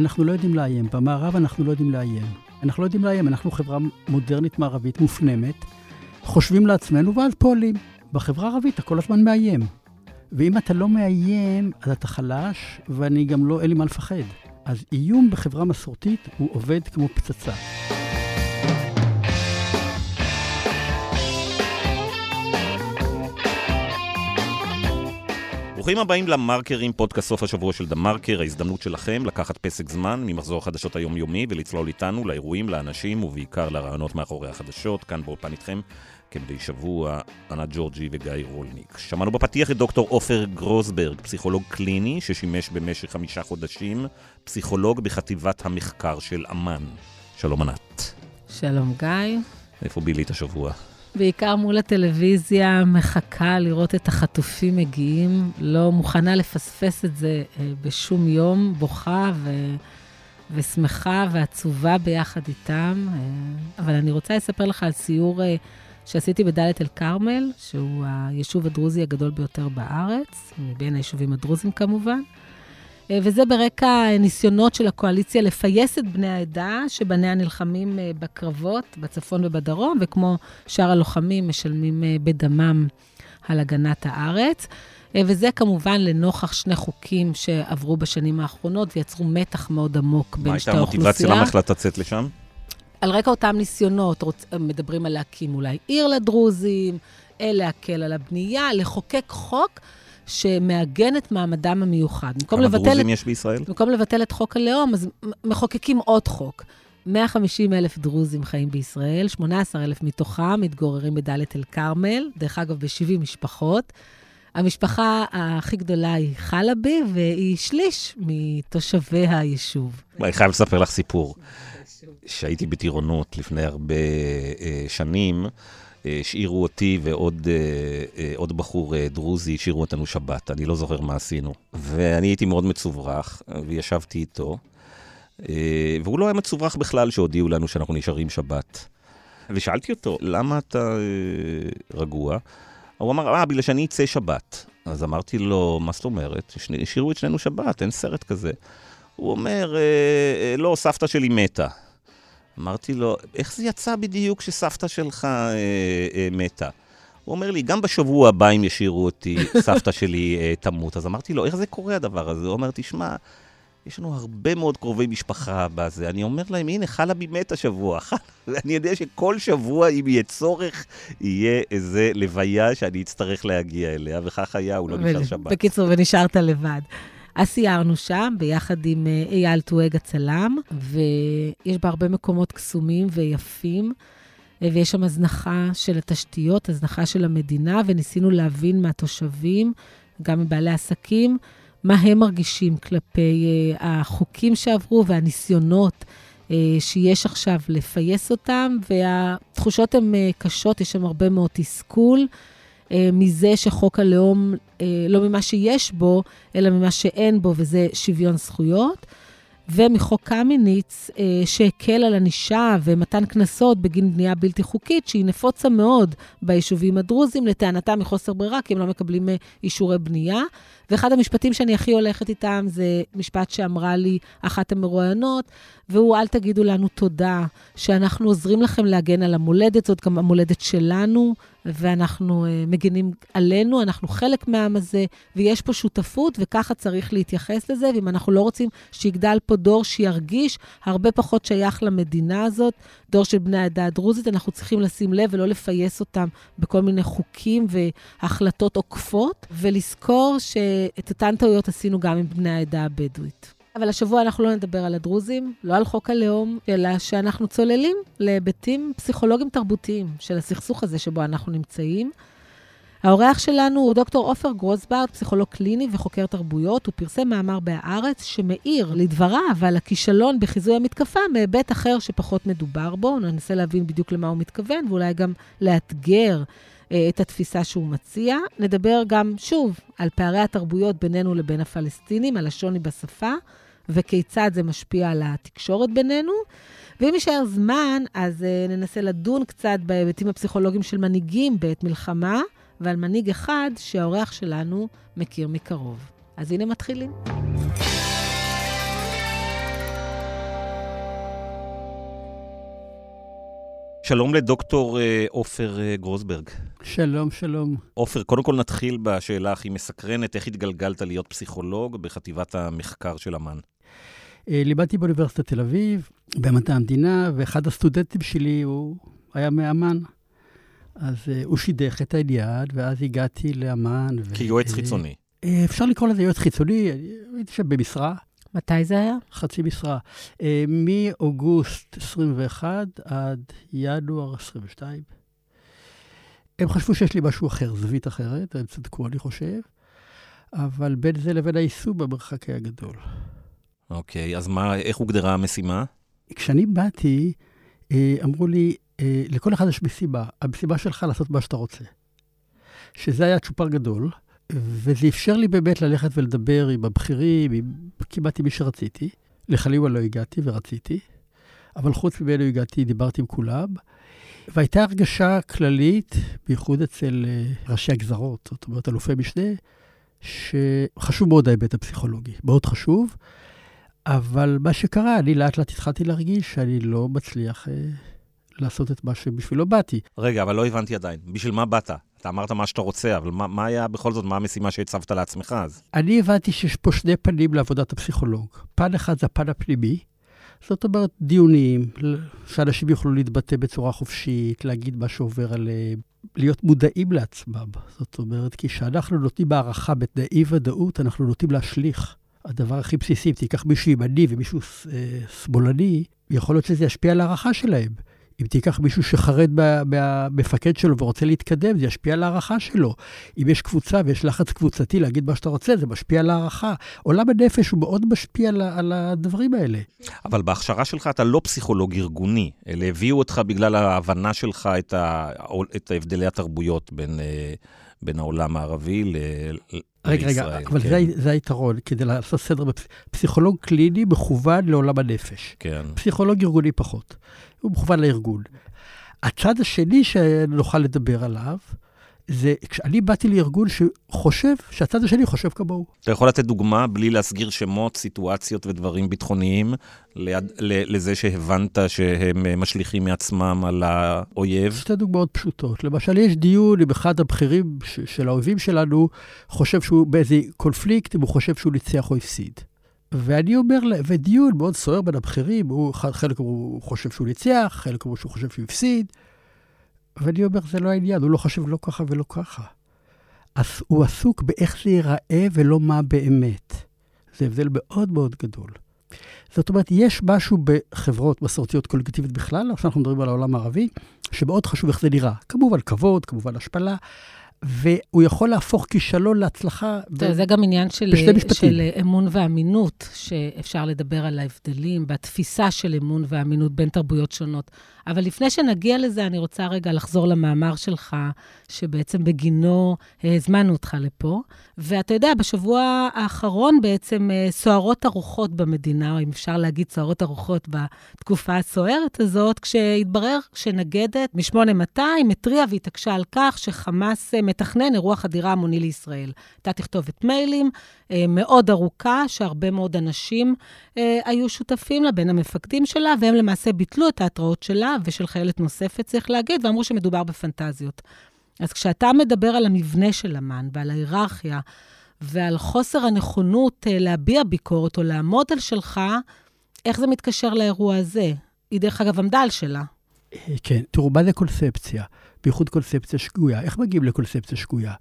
אנחנו לא יודעים לאיים. במערב אנחנו לא יודעים לאיים. אנחנו לא יודעים לאיים, אנחנו חברה מודרנית מערבית מופנמת, חושבים לעצמנו ואז פועלים. בחברה הערבית אתה כל הזמן מאיים. ואם אתה לא מאיים, אז אתה חלש, ואני גם לא, אין לי מה לפחד. אז איום בחברה מסורתית הוא עובד כמו פצצה. ברוכים הבאים למרקרים, פודקאסט סוף השבוע של דה מרקר, ההזדמנות שלכם לקחת פסק זמן ממחזור החדשות היומיומי ולצלול איתנו לאירועים, לאנשים ובעיקר לרעיונות מאחורי החדשות. כאן באולפן איתכם, כמדי שבוע, ענת ג'ורג'י וגיא רולניק. שמענו בפתיח את דוקטור עופר גרוסברג, פסיכולוג קליני ששימש במשך חמישה חודשים, פסיכולוג בחטיבת המחקר של אמ"ן. שלום ענת. שלום גיא. איפה בילית השבוע? בעיקר מול הטלוויזיה, מחכה לראות את החטופים מגיעים, לא מוכנה לפספס את זה אה, בשום יום, בוכה ו... ושמחה ועצובה ביחד איתם. אה, אבל אני רוצה לספר לך על סיור אה, שעשיתי בדאלית אל-כרמל, שהוא היישוב הדרוזי הגדול ביותר בארץ, מבין היישובים הדרוזים כמובן. אה, וזה ברקע ניסיונות של הקואליציה לפייס את בני העדה, שבניה נלחמים אה, בקרבות בצפון ובדרום, וכמו שאר הלוחמים, משלמים אה, בדמם על הגנת הארץ. וזה כמובן לנוכח שני חוקים שעברו בשנים האחרונות ויצרו מתח מאוד עמוק בין שתי האוכלוסייה. מה הייתה המוטיבציה? למה החלטת לצאת לשם? על רקע אותם ניסיונות, רוצ... מדברים על להקים אולי עיר לדרוזים, להקל על הבנייה, לחוקק חוק שמעגן את מעמדם המיוחד. כמה דרוזים את, יש בישראל? במקום לבטל את חוק הלאום, אז מחוקקים עוד חוק. 150 אלף דרוזים חיים בישראל, 18 אלף מתוכם מתגוררים בדאלית אל-כרמל, דרך אגב, ב-70 משפחות. המשפחה הכי גדולה היא חלבי, והיא שליש מתושבי היישוב. אני חייב לספר לך סיפור. שהייתי בטירונות לפני הרבה אה, שנים, השאירו אותי ועוד אה, אה, עוד בחור אה, דרוזי, השאירו אותנו שבת, אני לא זוכר מה עשינו. ואני הייתי מאוד מצוברח, וישבתי איתו, והוא לא היה מצוברח בכלל שהודיעו לנו שאנחנו נשארים שבת. ושאלתי אותו, למה אתה רגוע? הוא אמר, אה, בגלל שאני אצא שבת. אז אמרתי לו, מה זאת אומרת? השאירו את שנינו שבת, אין סרט כזה. הוא אומר, לא, סבתא שלי מתה. אמרתי לו, איך זה יצא בדיוק שסבתא שלך אה, אה, מתה? הוא אומר לי, גם בשבוע הבא אם ישאירו אותי, סבתא שלי אה, תמות. אז אמרתי לו, איך זה קורה הדבר הזה? הוא אומר, תשמע, יש לנו הרבה מאוד קרובי משפחה בזה. אני אומר להם, הנה, חלבי מת השבוע. אני יודע שכל שבוע, אם יהיה צורך, יהיה איזה לוויה שאני אצטרך להגיע אליה, וכך היה, הוא לא נשאר שבת. בקיצור, ונשארת לבד. אז סיירנו שם ביחד עם אה, אייל טואג הצלם, ויש בה הרבה מקומות קסומים ויפים. אה, ויש שם הזנחה של התשתיות, הזנחה של המדינה, וניסינו להבין מהתושבים, גם מבעלי עסקים, מה הם מרגישים כלפי uh, החוקים שעברו והניסיונות שיש עכשיו לפייס אותם, והתחושות הן קשות, יש שם הרבה מאוד תסכול. אה, מזה שחוק הלאום, אה, לא ממה שיש בו, אלא ממה שאין בו, וזה שוויון זכויות. ומחוק קמיניץ, אה, שהקל על ענישה ומתן קנסות בגין בנייה בלתי חוקית, שהיא נפוצה מאוד ביישובים הדרוזים, לטענתם מחוסר ברירה, כי הם לא מקבלים אישורי בנייה. ואחד המשפטים שאני הכי הולכת איתם זה משפט שאמרה לי אחת המרואיינות, והוא, אל תגידו לנו תודה שאנחנו עוזרים לכם להגן על המולדת, זאת גם המולדת שלנו, ואנחנו uh, מגינים עלינו, אנחנו חלק מהעם הזה, ויש פה שותפות, וככה צריך להתייחס לזה, ואם אנחנו לא רוצים שיגדל פה דור שירגיש הרבה פחות שייך למדינה הזאת, דור של בני העדה הדרוזית, אנחנו צריכים לשים לב ולא לפייס אותם בכל מיני חוקים והחלטות עוקפות, ולזכור שאת אותן טעויות עשינו גם עם בני העדה הבדואית. אבל השבוע אנחנו לא נדבר על הדרוזים, לא על חוק הלאום, אלא שאנחנו צוללים להיבטים פסיכולוגיים תרבותיים של הסכסוך הזה שבו אנחנו נמצאים. האורח שלנו הוא דוקטור עופר גרוסברט, פסיכולוג קליני וחוקר תרבויות. הוא פרסם מאמר בהארץ שמאיר לדבריו על הכישלון בחיזוי המתקפה מהיבט אחר שפחות מדובר בו. ננסה להבין בדיוק למה הוא מתכוון, ואולי גם לאתגר את התפיסה שהוא מציע. נדבר גם, שוב, על פערי התרבויות בינינו לבין הפלסטינים, על השוני בשפה, וכיצד זה משפיע על התקשורת בינינו. ואם יישאר זמן, אז uh, ננסה לדון קצת בהיבטים הפסיכולוגיים של מנהיגים בעת מלחמה, ועל מנהיג אחד שהאורח שלנו מכיר מקרוב. אז הנה מתחילים. שלום לדוקטור אה, עופר אה, גרוסברג. שלום, שלום. עופר, קודם כל נתחיל בשאלה הכי מסקרנת, איך התגלגלת להיות פסיכולוג בחטיבת המחקר של אמ"ן? אה, לימדתי באוניברסיטת תל אביב, במדע המדינה, ואחד הסטודנטים שלי הוא היה מאמ"ן. אז הוא שידך את העניין, ואז הגעתי לאמ"ן. כיועץ ו... חיצוני. אפשר לקרוא לזה יועץ חיצוני, הייתי שם במשרה. מתי זה היה? חצי משרה. אה, מאוגוסט 21 עד ינואר 22. הם חשבו שיש לי משהו אחר, זווית אחרת, הם צדקו, אני חושב, אבל בין זה לבין היישום המרחק היה גדול. אוקיי, אז מה, איך הוגדרה המשימה? כשאני באתי, אה, אמרו לי, אה, לכל אחד יש משימה, המשימה שלך לעשות מה שאתה רוצה. שזה היה צ'ופר גדול. וזה אפשר לי באמת ללכת ולדבר עם הבכירים, עם, כמעט עם מי שרציתי. לחליווה לא הגעתי ורציתי, אבל חוץ ממנו הגעתי, דיברתי עם כולם. והייתה הרגשה כללית, בייחוד אצל אה, ראשי הגזרות, זאת אומרת, אלופי משנה, שחשוב מאוד ההיבט הפסיכולוגי, מאוד חשוב, אבל מה שקרה, אני לאט לאט התחלתי להרגיש שאני לא מצליח אה, לעשות את מה שבשבילו באתי. רגע, אבל לא הבנתי עדיין. בשביל מה באת? אתה אמרת מה שאתה רוצה, אבל מה, מה היה בכל זאת, מה המשימה שהצבת לעצמך אז? אני הבנתי שיש פה שני פנים לעבודת הפסיכולוג. פן אחד זה הפן הפנימי, זאת אומרת, דיונים, שאנשים יוכלו להתבטא בצורה חופשית, להגיד מה שעובר עליהם, להיות מודעים לעצמם. זאת אומרת, כי כשאנחנו נותנים הערכה בתנאי ודאות, אנחנו נוטים להשליך. הדבר הכי בסיסי, אם תיקח מישהו ימני ומישהו אה, שמאלני, יכול להיות שזה ישפיע על ההערכה שלהם. אם תיקח מישהו שחרד מהמפקד שלו ורוצה להתקדם, זה ישפיע על ההערכה שלו. אם יש קבוצה ויש לחץ קבוצתי להגיד מה שאתה רוצה, זה משפיע על ההערכה. עולם הנפש הוא מאוד משפיע על, על הדברים האלה. אבל בהכשרה שלך אתה לא פסיכולוג ארגוני, אלא הביאו אותך בגלל ההבנה שלך את, ה, את הבדלי התרבויות בין... אה, בין העולם הערבי ל... רגע, לישראל. רגע, אבל כן. זה, זה היתרון, כדי לעשות סדר, פסיכולוג קליני מכוון לעולם הנפש. כן. פסיכולוג ארגוני פחות. הוא מכוון לארגון. הצד השני שנוכל לדבר עליו, זה כשאני באתי לארגון שחושב, שהצד השני חושב כמוהו. אתה יכול לתת דוגמה, בלי להסגיר שמות, סיטואציות ודברים ביטחוניים, ליד, לזה שהבנת שהם משליכים מעצמם על האויב? שתי דוגמאות פשוטות. למשל, יש דיון עם אחד הבכירים של האויבים שלנו, חושב שהוא באיזה קונפליקט, אם הוא חושב שהוא ניצח או הפסיד. ואני אומר, ודיון מאוד סוער בין הבכירים, הוא, חלק הוא חושב שהוא ניצח, חלק הוא חושב שהוא הפסיד. ואני אומר, זה לא העניין, הוא לא חושב לא ככה ולא ככה. אז הוא עסוק באיך זה ייראה ולא מה באמת. זה הבדל מאוד מאוד גדול. זאת אומרת, יש משהו בחברות מסורתיות קולקטיבית בכלל, עכשיו אנחנו מדברים על העולם הערבי, שמאוד חשוב איך זה נראה. כמובן כבוד, כמובן השפלה, והוא יכול להפוך כישלון להצלחה טוב, זה גם עניין של, של אמון ואמינות, שאפשר לדבר על ההבדלים בתפיסה של אמון ואמינות בין תרבויות שונות. אבל לפני שנגיע לזה, אני רוצה רגע לחזור למאמר שלך, שבעצם בגינו הזמנו אותך לפה. ואתה יודע, בשבוע האחרון בעצם אה, סוערות הרוחות במדינה, או אם אפשר להגיד סוערות הרוחות בתקופה הסוערת הזאת, כשהתברר שנגדת מ-8200 התריעה והתעקשה על כך שחמאס אה, מתכנן אירוע חדירה המוני לישראל. הייתה תכתובת מיילים אה, מאוד ארוכה, שהרבה מאוד אנשים היו שותפים לה, בין המפקדים שלה, והם למעשה ביטלו את ההתראות שלה ושל חיילת נוספת, צריך להגיד, ואמרו שמדובר בפנטזיות. אז כשאתה מדבר על המבנה של אמ"ן ועל ההיררכיה ועל חוסר הנכונות אה, להביע ביקורת או לעמוד על שלך, איך זה מתקשר לאירוע הזה? היא דרך אגב עמדה על שלה. אה, כן, תראו, מה זה קונספציה? בייחוד קונספציה שגויה. איך מגיעים לקונספציה שגויה?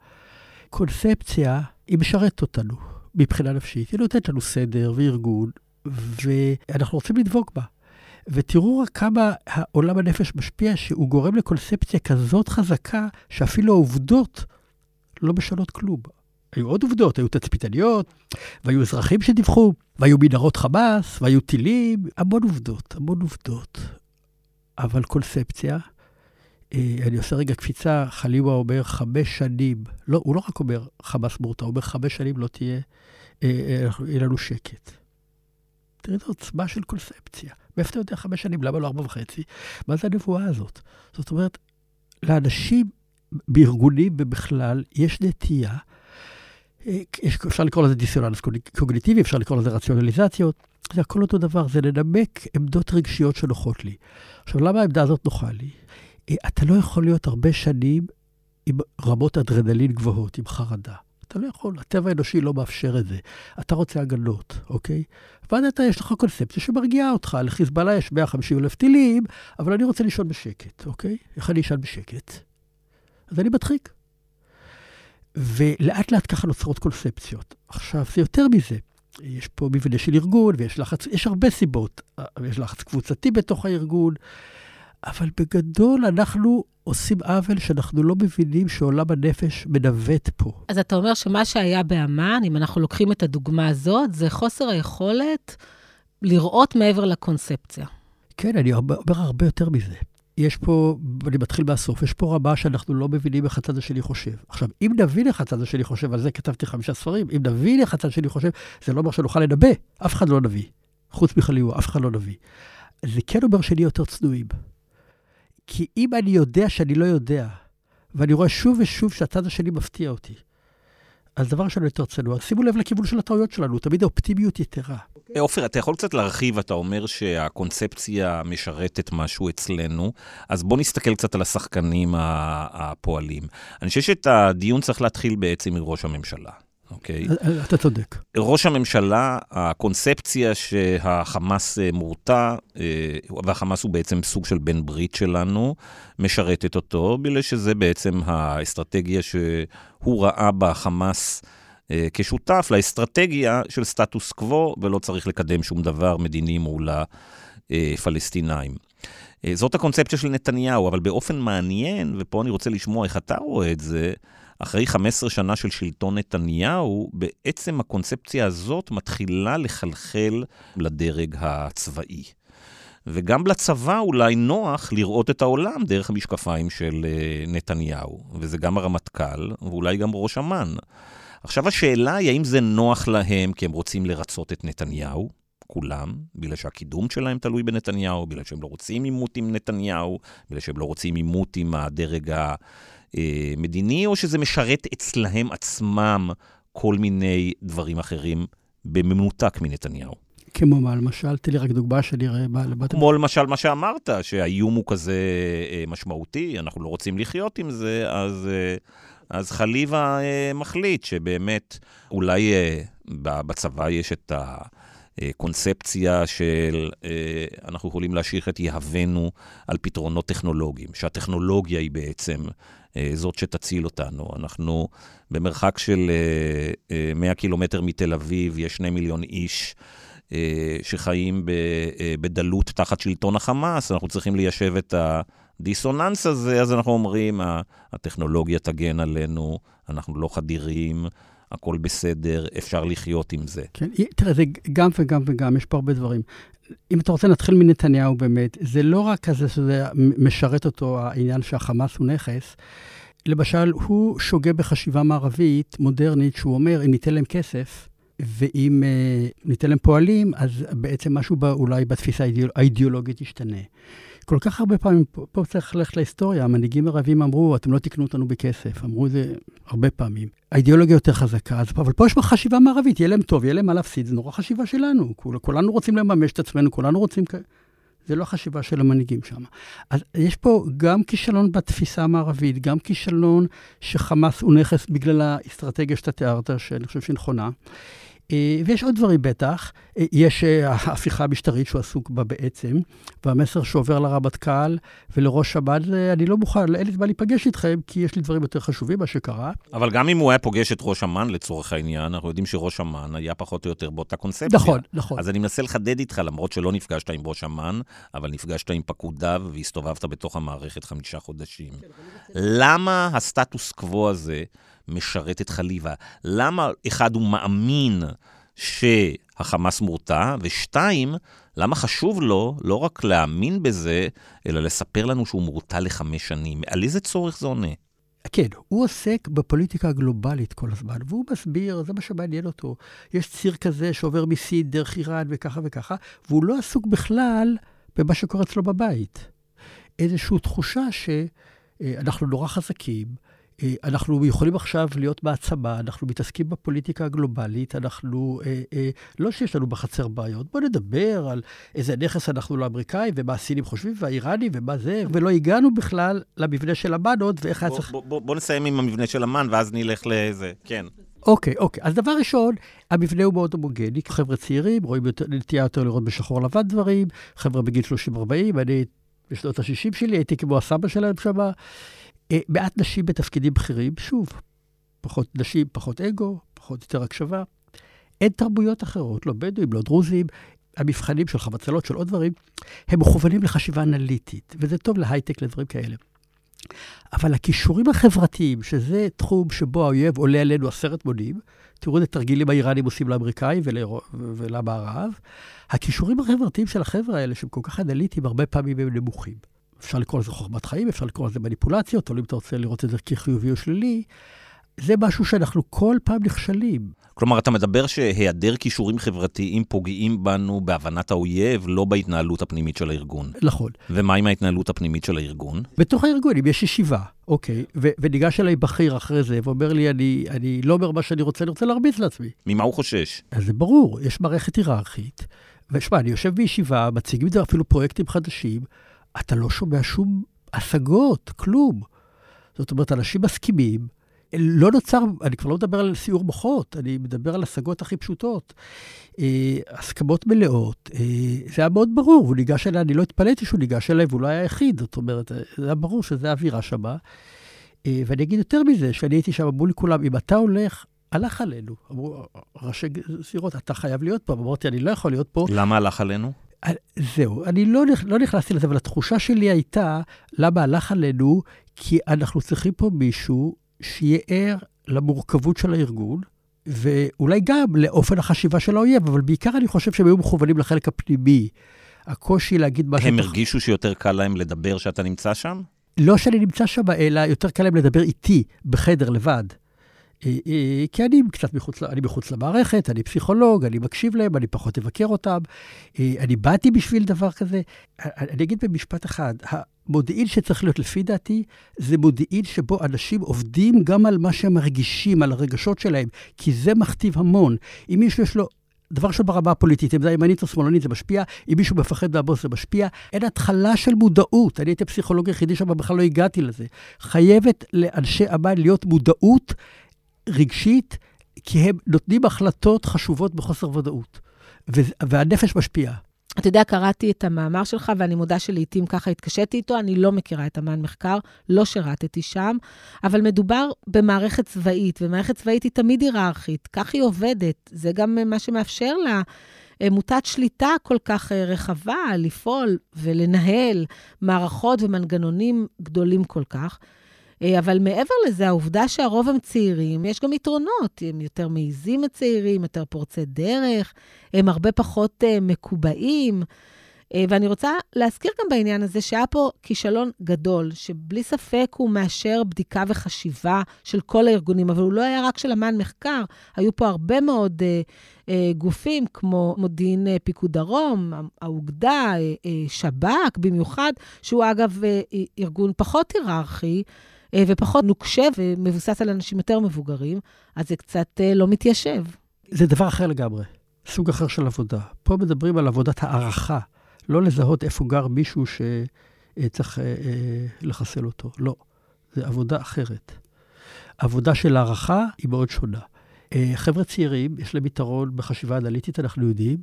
קונספציה, היא משרתת אותנו מבחינה נפשית. היא נותנת לנו סדר וארגון, ואנחנו רוצים לדבוק בה. ותראו רק כמה העולם הנפש משפיע, שהוא גורם לקונספציה כזאת חזקה, שאפילו העובדות לא משנות כלום. היו עוד עובדות, היו תצפיתניות, והיו אזרחים שדיווחו, והיו מנהרות חמאס, והיו טילים, המון עובדות, המון עובדות. אבל קונספציה, אני עושה רגע קפיצה, חליווה אומר חמש שנים, לא, הוא לא רק אומר חמאס מורתע, הוא אומר חמש שנים לא תהיה, אה, אה, יהיה לנו שקט. תראה את העוצמה של קונספציה. מאיפה אתה יודע חמש שנים? למה לא ארבע וחצי? מה זה הנבואה הזאת? זאת אומרת, לאנשים בארגונים ובכלל יש נטייה, אה, אפשר לקרוא לזה דיסוננס קוגניטיבי, אפשר לקרוא לזה רציונליזציות. זה הכל אותו דבר, זה לנמק עמדות רגשיות שנוחות לי. עכשיו, למה העמדה הזאת נוחה לי? אתה לא יכול להיות הרבה שנים עם רמות אדרנלין גבוהות, עם חרדה. אתה לא יכול, הטבע האנושי לא מאפשר את זה. אתה רוצה הגנות, אוקיי? ואז אתה, יש לך קונספציה שמרגיעה אותך. לחיזבאללה יש 150 אלף טילים, אבל אני רוצה לישון בשקט, אוקיי? איך אני אשן בשקט? אז אני מדחיק. ולאט לאט ככה נוצרות קונספציות. עכשיו, זה יותר מזה. יש פה מבנה של ארגון, ויש לחץ, יש הרבה סיבות. יש לחץ קבוצתי בתוך הארגון, אבל בגדול אנחנו עושים עוול שאנחנו לא מבינים שעולם הנפש מנווט פה. אז אתה אומר שמה שהיה באמ"ן, אם אנחנו לוקחים את הדוגמה הזאת, זה חוסר היכולת לראות מעבר לקונספציה. כן, אני אומר הרבה יותר מזה. יש פה, אני מתחיל מהסוף, יש פה רמה שאנחנו לא מבינים איך הצד השני חושב. עכשיו, אם נבין איך הצד השני חושב, על זה כתבתי חמישה ספרים, אם נבין איך הצד השני חושב, זה לא אומר שנוכל לנבא, אף אחד לא נביא. חוץ מחליהו, אף אחד לא נביא. זה כן אומר שנהיה יותר צנועים. כי אם אני יודע שאני לא יודע, ואני רואה שוב ושוב שהצד השני מפתיע אותי, אז דבר ראשון יותר צנוע. שימו לב לכיוון של הטעויות שלנו, תמיד האופטימיות יתרה. אה, עופר, אתה יכול קצת להרחיב, אתה אומר שהקונספציה משרתת משהו אצלנו, אז בוא נסתכל קצת על השחקנים הפועלים. אני חושב שאת הדיון צריך להתחיל בעצם מראש הממשלה. אוקיי? אה, אה, אתה צודק. ראש הממשלה, הקונספציה שהחמאס אה, מורתע, והחמאס הוא בעצם סוג של בן ברית שלנו, משרתת אותו, בגלל שזה בעצם האסטרטגיה שהוא ראה בחמאס כשותף לאסטרטגיה של סטטוס קוו, ולא צריך לקדם שום דבר מדיני מול הפלסטינאים. זאת הקונספציה של נתניהו, אבל באופן מעניין, ופה אני רוצה לשמוע איך אתה רואה את זה, אחרי 15 שנה של שלטון נתניהו, בעצם הקונספציה הזאת מתחילה לחלחל לדרג הצבאי. וגם לצבא אולי נוח לראות את העולם דרך המשקפיים של אה, נתניהו, וזה גם הרמטכ"ל, ואולי גם ראש אמ"ן. עכשיו השאלה היא האם זה נוח להם כי הם רוצים לרצות את נתניהו, כולם, בגלל שהקידום שלהם תלוי בנתניהו, בגלל שהם לא רוצים עימות עם נתניהו, בגלל שהם לא רוצים עימות עם הדרג ה... אה, מדיני, או שזה משרת אצלהם עצמם כל מיני דברים אחרים במנותק מנתניהו? כמו מה, למשל, תן לי רק דוגמה שאני אראה מה... כמו למשל מה שאמרת, שהאיום הוא כזה אה, משמעותי, אנחנו לא רוצים לחיות עם זה, אז, אה, אז חליבה מחליט שבאמת, אולי בצבא יש את הקונספציה של אנחנו יכולים להשאיר את יהבנו על פתרונות טכנולוגיים, שהטכנולוגיה היא בעצם אה, זאת שתציל אותנו. אנחנו במרחק של 100 אה, קילומטר מתל אביב, יש שני מיליון איש. אה, שחיים בדלות תחת שלטון החמאס, אנחנו צריכים ליישב את הדיסוננס הזה, אז אנחנו אומרים, הטכנולוגיה תגן עלינו, אנחנו לא חדירים, הכל בסדר, אפשר לחיות עם זה. כן, תראה, זה גם וגם וגם, יש פה הרבה דברים. אם אתה רוצה, נתחיל מנתניהו באמת. זה לא רק כזה שזה משרת אותו, העניין שהחמאס הוא נכס. למשל, הוא שוגה בחשיבה מערבית מודרנית, שהוא אומר, אם ניתן להם כסף, ואם uh, ניתן להם פועלים, אז בעצם משהו בא, אולי בתפיסה האידיאול, האידיאולוגית ישתנה. כל כך הרבה פעמים, פה, צריך ללכת להיסטוריה, המנהיגים הערבים אמרו, אתם לא תקנו אותנו בכסף, אמרו זה הרבה פעמים. האידיאולוגיה יותר חזקה, אז, אבל פה יש חשיבה מערבית, יהיה להם טוב, יהיה להם מה להפסיד, זה נורא חשיבה שלנו. כול, כולנו רוצים לממש את עצמנו, כולנו רוצים... זה לא החשיבה של המנהיגים שם. אז יש פה גם כישלון בתפיסה המערבית, גם כישלון שחמאס הוא נכס בגלל האסטרטגיה שאתה תיארת, שאני חושב שהיא נכונה. אה, ויש עוד דברים בטח. אה, יש אה, ההפיכה המשטרית שהוא עסוק בה בעצם, והמסר שעובר לרמטכ"ל ולראש שב"ד, אני לא מוכן, אין לי זמן להיפגש איתכם, כי יש לי דברים יותר חשובים, מה שקרה. אבל גם אם הוא היה פוגש את ראש אמ"ן לצורך העניין, אנחנו יודעים שראש אמ"ן היה פחות או יותר באותה קונספציה. נכון, נכון. אז אני מנסה לחדד איתך, למרות שלא נפגשת עם ראש אמ"ן, אבל נפגשת עם פקודיו והסתובבת בתוך המערכת חמישה חודשים. כן, למה הסטטוס קוו הזה... משרת את חליבה. למה, אחד, הוא מאמין שהחמאס מורתע, ושתיים, למה חשוב לו לא רק להאמין בזה, אלא לספר לנו שהוא מורתע לחמש שנים? על איזה צורך זה עונה? כן, הוא עוסק בפוליטיקה הגלובלית כל הזמן, והוא מסביר, זה מה שמעניין אותו. יש ציר כזה שעובר מסין דרך איראן וככה וככה, והוא לא עסוק בכלל במה שקורה אצלו בבית. איזושהי תחושה שאנחנו נורא חזקים, אנחנו יכולים עכשיו להיות מעצמה, אנחנו מתעסקים בפוליטיקה הגלובלית, אנחנו, אה, אה, לא שיש לנו בחצר בעיות, בואו נדבר על איזה נכס אנחנו לאמריקאים, ומה הסינים חושבים, והאיראנים, ומה זה, ולא הגענו בכלל למבנה של המנות, ואיך היה צריך... בוא, בוא, בוא נסיים עם המבנה של המן, ואז נלך לזה, כן. אוקיי, אוקיי. אז דבר ראשון, המבנה הוא מאוד הומוגני. חבר'ה צעירים, רואים יותר, נטייה יותר לראות בשחור לבן דברים, חבר'ה בגיל 30-40, אני בשנות ה-60 שלי הייתי כמו הסבא שלהם שמה. אה, מעט נשים בתפקידים בכירים, שוב, פחות נשים, פחות אגו, פחות יותר הקשבה. אין תרבויות אחרות, לא בדואים, לא דרוזים. המבחנים של חבצלות, של עוד דברים, הם מכוונים לחשיבה אנליטית, וזה טוב להייטק, לדברים כאלה. אבל הכישורים החברתיים, שזה תחום שבו האויב עולה עלינו עשרת מונים, תראו איזה תרגילים האיראנים עושים לאמריקאים ולמערב, הכישורים החברתיים של החבר'ה האלה, שהם כל כך אנליטיים, הרבה פעמים הם נמוכים. אפשר לקרוא לזה חוכמת חיים, אפשר לקרוא לזה מניפולציות, תלוי אם אתה רוצה לראות את זה כחיובי או שלילי. זה משהו שאנחנו כל פעם נכשלים. כלומר, אתה מדבר שהיעדר כישורים חברתיים פוגעים בנו בהבנת האויב, לא בהתנהלות הפנימית של הארגון. נכון. ומה עם ההתנהלות הפנימית של הארגון? בתוך הארגון, אם יש ישיבה, אוקיי, ו- וניגש אליי בכיר אחרי זה ואומר לי, אני, אני לא אומר מה שאני רוצה, אני רוצה להרביץ לעצמי. ממה הוא חושש? אז זה ברור, יש מערכת היררכית. ושמע, אני יושב בישיבה, מציגים את זה אפילו פרויקטים חדשים, אתה לא שומע שום השגות, כלום. זאת אומרת, אנשים מסכימים, לא נוצר, אני כבר לא מדבר על סיור מוחות, אני מדבר על השגות הכי פשוטות. אה, הסכמות מלאות, אה, זה היה מאוד ברור, הוא ניגש אליי, אני לא התפלאתי שהוא ניגש אליי, והוא לא היה היחיד, זאת אומרת, זה היה ברור שזו האווירה שמה. אה, ואני אגיד יותר מזה, שאני הייתי שם, אמרו לי כולם, אם אתה הולך, הלך עלינו. אמרו, ראשי סירות, אתה חייב להיות פה. אמרתי, אני לא יכול להיות פה. למה הלך עלינו? זהו, אני לא, לא נכנסתי לזה, אבל התחושה שלי הייתה, למה הלך עלינו? כי אנחנו צריכים פה מישהו שיהיה ער למורכבות של הארגון, ואולי גם לאופן החשיבה של האויב, אבל בעיקר אני חושב שהם היו מכוונים לחלק הפנימי. הקושי להגיד משהו... הם הרגישו שיותר קל להם לדבר שאתה נמצא שם? לא שאני נמצא שם, אלא יותר קל להם לדבר איתי, בחדר, לבד. אה, אה, כי אני קצת מחוץ, אני מחוץ למערכת, אני פסיכולוג, אני מקשיב להם, אני פחות אבקר אותם. אה, אני באתי בשביל דבר כזה. אני אגיד במשפט אחד, המודיעין שצריך להיות לפי דעתי, זה מודיעין שבו אנשים עובדים גם על מה שהם מרגישים, על הרגשות שלהם, כי זה מכתיב המון. אם מישהו יש לו דבר ראשון ברמה הפוליטית, אם זה ימנית או שמאלנית זה משפיע, אם מישהו מפחד מהבוס זה משפיע. אין התחלה של מודעות. אני הייתי פסיכולוג יחידי שם, בכלל לא הגעתי לזה. חייבת לאנשי אמ"ן להיות מודעות רגשית, כי הם נותנים החלטות חשובות בחוסר ודאות, והנפש משפיעה. אתה יודע, קראתי את המאמר שלך, ואני מודה שלעיתים ככה התקשיתי איתו. אני לא מכירה את אמן מחקר, לא שירתתי שם, אבל מדובר במערכת צבאית, ומערכת צבאית היא תמיד היררכית, כך היא עובדת. זה גם מה שמאפשר לה מוטת שליטה כל כך אה, רחבה, לפעול ולנהל מערכות ומנגנונים גדולים כל כך. אה, אבל מעבר לזה, העובדה שהרוב הם צעירים, יש גם יתרונות. הם יותר מעיזים הצעירים, יותר פורצי דרך, הם הרבה פחות uh, מקובעים. Uh, ואני רוצה להזכיר גם בעניין הזה שהיה פה כישלון גדול, שבלי ספק הוא מאשר בדיקה וחשיבה של כל הארגונים, אבל הוא לא היה רק של אמן מחקר, היו פה הרבה מאוד uh, uh, גופים, כמו מודיעין uh, פיקוד דרום, האוגדה, uh, uh, שב"כ במיוחד, שהוא אגב uh, ארגון פחות היררכי. אה, ופחות נוקשה ומבוסס על אנשים יותר מבוגרים, אז זה קצת אה, לא מתיישב. זה דבר אחר לגמרי, סוג אחר של עבודה. פה מדברים על עבודת הערכה, לא לזהות איפה גר מישהו שצריך אה, לחסל אותו, לא. זה עבודה אחרת. עבודה של הערכה היא מאוד שונה. אה, חבר'ה צעירים, יש להם יתרון בחשיבה אנליטית, אנחנו יודעים,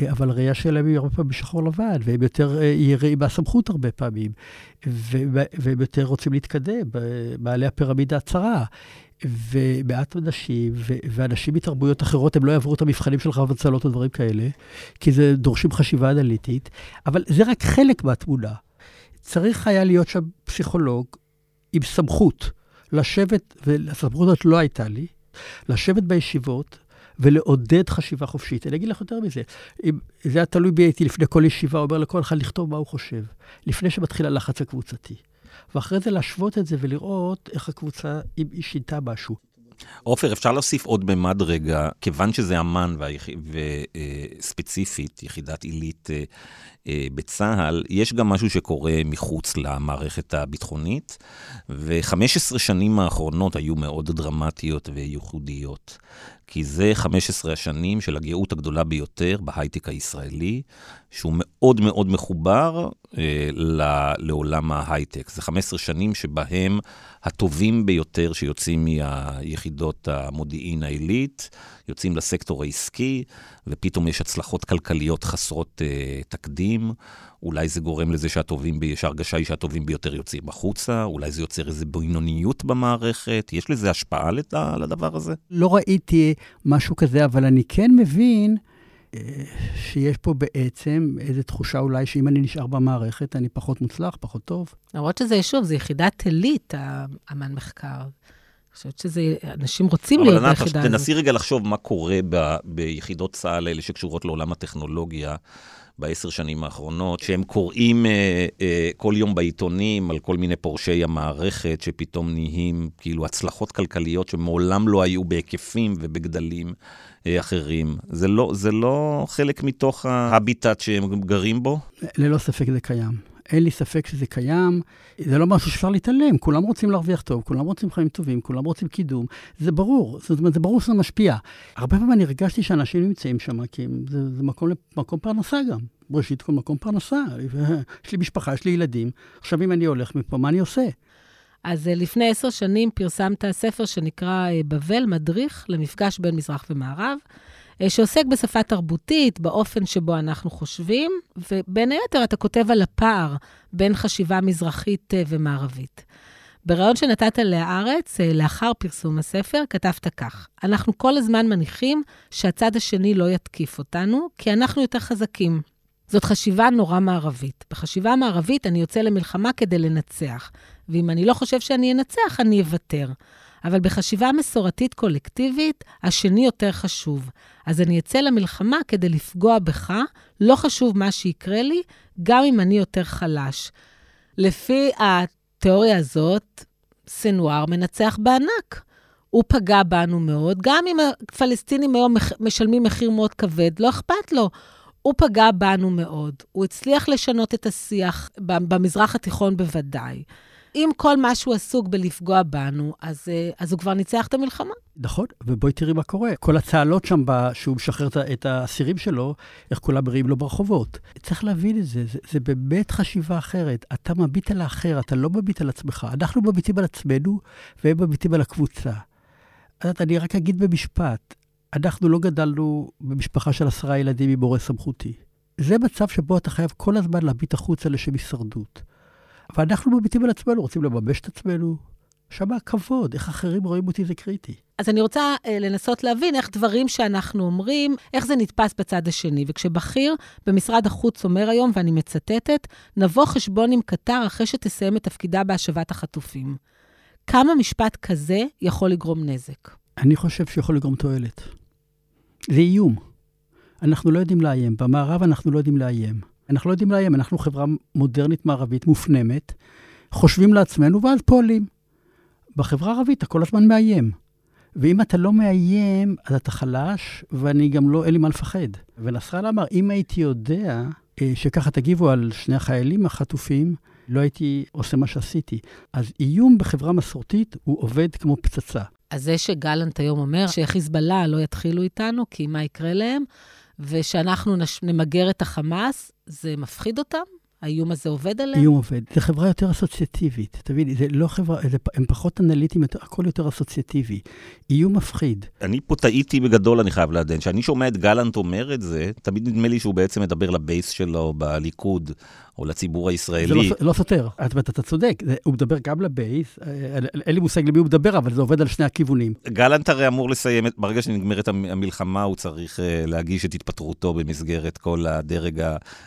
אה, אבל הראייה שלהם היא הרבה פעמים בשחור לבן, והם יותר אה, יראים מהסמכות הרבה פעמים, והם יותר רוצים להתקדם במעלה הפירמידה הצרה. ומעט אנשים, ואנשים מתרבויות אחרות, הם לא יעברו את המבחנים של חרב הצלות או דברים כאלה, כי זה דורשים חשיבה אנליטית, אבל זה רק חלק מהתמונה. צריך היה להיות שם פסיכולוג עם סמכות לשבת, והסמכות הזאת לא הייתה לי, לשבת בישיבות ולעודד חשיבה חופשית. אני אגיד לך יותר מזה, אם זה היה תלוי בי, הייתי לפני כל ישיבה אומר לכל אחד לכתוב מה הוא חושב, לפני שמתחיל הלחץ הקבוצתי. ואחרי זה להשוות את זה ולראות איך הקבוצה, אם היא שינתה משהו. עופר, אפשר להוסיף עוד ממד רגע, כיוון שזה אמ"ן וספציפית, יחידת עילית אה, בצה"ל, יש גם משהו שקורה מחוץ למערכת הביטחונית, ו-15 שנים האחרונות היו מאוד דרמטיות וייחודיות. כי זה 15 השנים של הגאות הגדולה ביותר בהייטק הישראלי, שהוא מאוד מאוד מחובר אה, לעולם ההייטק. זה 15 שנים שבהם הטובים ביותר שיוצאים מיחידות המודיעין העילית, יוצאים לסקטור העסקי, ופתאום יש הצלחות כלכליות חסרות אה, תקדים. אולי זה גורם לזה שהטובים, שההרגשה היא שהטובים ביותר יוצאים החוצה, אולי זה יוצר איזו בינוניות במערכת, יש לזה השפעה לדבר הזה? לא ראיתי משהו כזה, אבל אני כן מבין שיש פה בעצם איזו תחושה אולי שאם אני נשאר במערכת, אני פחות מוצלח, פחות טוב. למרות שזה, שוב, זה יחידת עילית, האמן מחקר. אני חושבת שזה, אנשים רוצים להיות ביחידה הזאת. אבל תנסי רגע לחשוב מה קורה ב, ביחידות צה"ל האלה שקשורות לעולם הטכנולוגיה. בעשר שנים האחרונות, שהם קוראים אה, אה, כל יום בעיתונים על כל מיני פורשי המערכת, שפתאום נהיים כאילו הצלחות כלכליות שמעולם לא היו בהיקפים ובגדלים אה, אחרים. זה לא, זה לא חלק מתוך ההביטט שהם גרים בו? ללא ספק זה קיים. אין לי ספק שזה קיים. זה לא משהו שאפשר להתעלם, כולם רוצים להרוויח טוב, כולם רוצים חיים טובים, כולם רוצים קידום. זה ברור, זאת אומרת, זה ברור שזה משפיע. הרבה פעמים אני הרגשתי שאנשים נמצאים שם, כי זה, זה מקום, מקום פרנסה גם. ראשית כל מקום פרנסה. יש לי משפחה, יש לי ילדים. עכשיו, אם אני הולך מפה, מה אני עושה? אז אה, לפני עשר שנים פרסמת ספר שנקרא אה, בבל, מדריך למפגש בין מזרח ומערב. אה, שעוסק בשפה תרבותית, באופן שבו אנחנו חושבים, ובין היתר אתה כותב על הפער בין חשיבה מזרחית אה, ומערבית. בריאיון שנתת ל"הארץ", אה, לאחר פרסום הספר, כתבת כך: אנחנו כל הזמן מניחים שהצד השני לא יתקיף אותנו, כי אנחנו יותר חזקים. זאת חשיבה נורא מערבית. בחשיבה מערבית אני יוצא למלחמה כדי לנצח, ואם אני לא חושב שאני אנצח, אני אוותר. אבל בחשיבה מסורתית קולקטיבית, השני יותר חשוב. אז אני אצא למלחמה כדי לפגוע בך, לא חשוב מה שיקרה לי, גם אם אני יותר חלש. לפי התיאוריה הזאת, סנוואר מנצח בענק. הוא פגע בנו מאוד, גם אם הפלסטינים היום משלמים מחיר מאוד כבד, לא אכפת לו. הוא פגע בנו מאוד. הוא הצליח לשנות את השיח, במזרח התיכון בוודאי. אם כל מה שהוא עסוק בלפגוע בנו, אז, אה, אז הוא כבר ניצח את המלחמה. נכון, ובואי תראי מה קורה. כל הצהלות שם, בה, שהוא משחרר את האסירים שלו, איך כולם מריעים לו ברחובות. צריך להבין את זה, זה, זה באמת חשיבה אחרת. אתה מביט על האחר, אתה לא מביט על עצמך. אנחנו מביטים על עצמנו, והם מביטים על הקבוצה. אז אני רק אגיד במשפט, אנחנו לא גדלנו במשפחה של עשרה ילדים עם מורה סמכותי. זה מצב שבו אתה חייב כל הזמן להביט החוצה לשם הישרדות. ואנחנו מביטים על עצמנו, רוצים לממש את עצמנו. שם הכבוד, איך אחרים רואים אותי זה קריטי. אז אני רוצה אה, לנסות להבין איך דברים שאנחנו אומרים, איך זה נתפס בצד השני. וכשבכיר במשרד החוץ אומר היום, ואני מצטטת, נבוא חשבון עם קטר אחרי שתסיים את תפקידה בהשבת החטופים. כמה משפט כזה יכול לגרום נזק? אני חושב שיכול לגרום תועלת. זה איום. אנחנו לא יודעים לאיים. במערב אנחנו לא יודעים לאיים. אנחנו לא יודעים לאיים, אנחנו חברה מודרנית מערבית מופנמת, חושבים לעצמנו ואז פועלים. בחברה הערבית אתה כל הזמן מאיים. ואם אתה לא מאיים, אז אתה חלש, ואני גם לא, אין לי מה לפחד. ונסראללה אמר, אם הייתי יודע אה, שככה תגיבו על שני החיילים החטופים, לא הייתי עושה מה שעשיתי. אז איום בחברה מסורתית הוא עובד כמו פצצה. אז זה שגלנט היום אומר שחיזבאללה לא יתחילו איתנו, כי מה יקרה להם? ושאנחנו נש... נמגר את החמאס, זה מפחיד אותם? האיום הזה עובד עליהם? איום עובד. זו חברה יותר אסוציאטיבית. תביני, זה לא חברה, זה, הם פחות אנליטיים, הכל יותר אסוציאטיבי. איום מפחיד. אני פה טעיתי בגדול, אני חייב לעדן. כשאני שומע את גלנט אומר את זה, תמיד נדמה לי שהוא בעצם מדבר לבייס שלו בליכוד, או לציבור הישראלי. זה לא, לא סותר, אתה, אתה צודק, זה, הוא מדבר גם לבייס, אה, אין לי מושג למי הוא מדבר, אבל זה עובד על שני הכיוונים. גלנט הרי אמור לסיים, ברגע שנגמרת המלחמה, הוא צריך uh, להגיש את התפטרותו במסגרת כל הדרג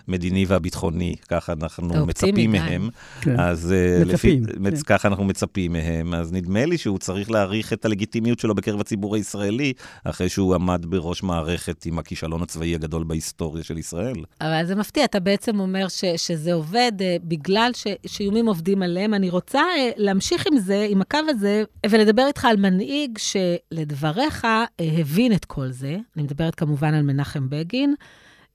המדיני והביטחוני, ככה אנחנו מצפים. מהם, כן. אז אה, מצפים, לפי, כן. ככה אנחנו מצפים מהם, אז נדמה לי שהוא צריך להעריך את הלגיטימיות שלו בקרב הציבור הישראלי, אחרי שהוא עמד בראש מערכת עם הכישלון הצבאי הגדול בהיסטוריה של ישראל. אבל זה מפתיע, אתה בעצם אומר ש, שזה עובד אה, בגלל שאיומים עובדים עליהם. אני רוצה אה, להמשיך עם זה, עם הקו הזה, ולדבר איתך על מנהיג שלדבריך אה, הבין את כל זה. אני מדברת כמובן על מנחם בגין.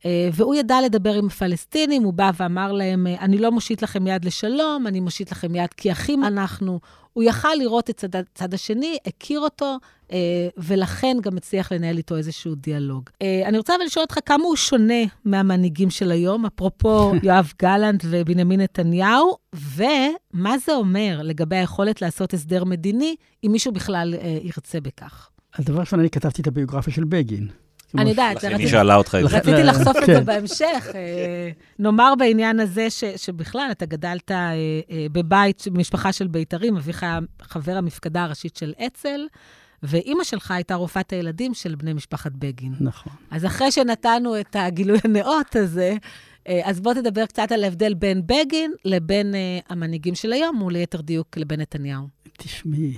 אה, והוא ידע לדבר עם הפלסטינים, הוא בא ואמר להם, אה, אני לא מושיט לכם יד לשלום, אני מושיט לכם יד כי אחים אנחנו. הוא יכל לראות את צד, הצד השני, הכיר אותו, אה, ולכן גם הצליח לנהל איתו איזשהו דיאלוג. אני רוצה אבל לשאול אותך כמה הוא שונה מהמנהיגים של היום, אפרופו יואב גלנט ובנימין נתניהו, ומה זה אומר לגבי היכולת לעשות הסדר מדיני, אם מישהו בכלל ירצה בכך. אז דבר ראשון, אני כתבתי את הביוגרפיה של בגין. אני יודעת, לכן רציתי- היא שאלה אותך את זה. רציתי ל- לחשוף את כן. זה בהמשך. אה, נאמר בעניין הזה ש, שבכלל, אתה גדלת אה, אה, בבית, במשפחה של בית"רים, אביך היה חבר המפקדה הראשית של אצ"ל, ואימא שלך הייתה רופאת הילדים של בני משפחת בגין. נכון. אז אחרי שנתנו את הגילוי הנאות הזה, אז בוא תדבר קצת על ההבדל בין בגין לבין המנהיגים של היום, וליתר דיוק לבין נתניהו. תשמעי,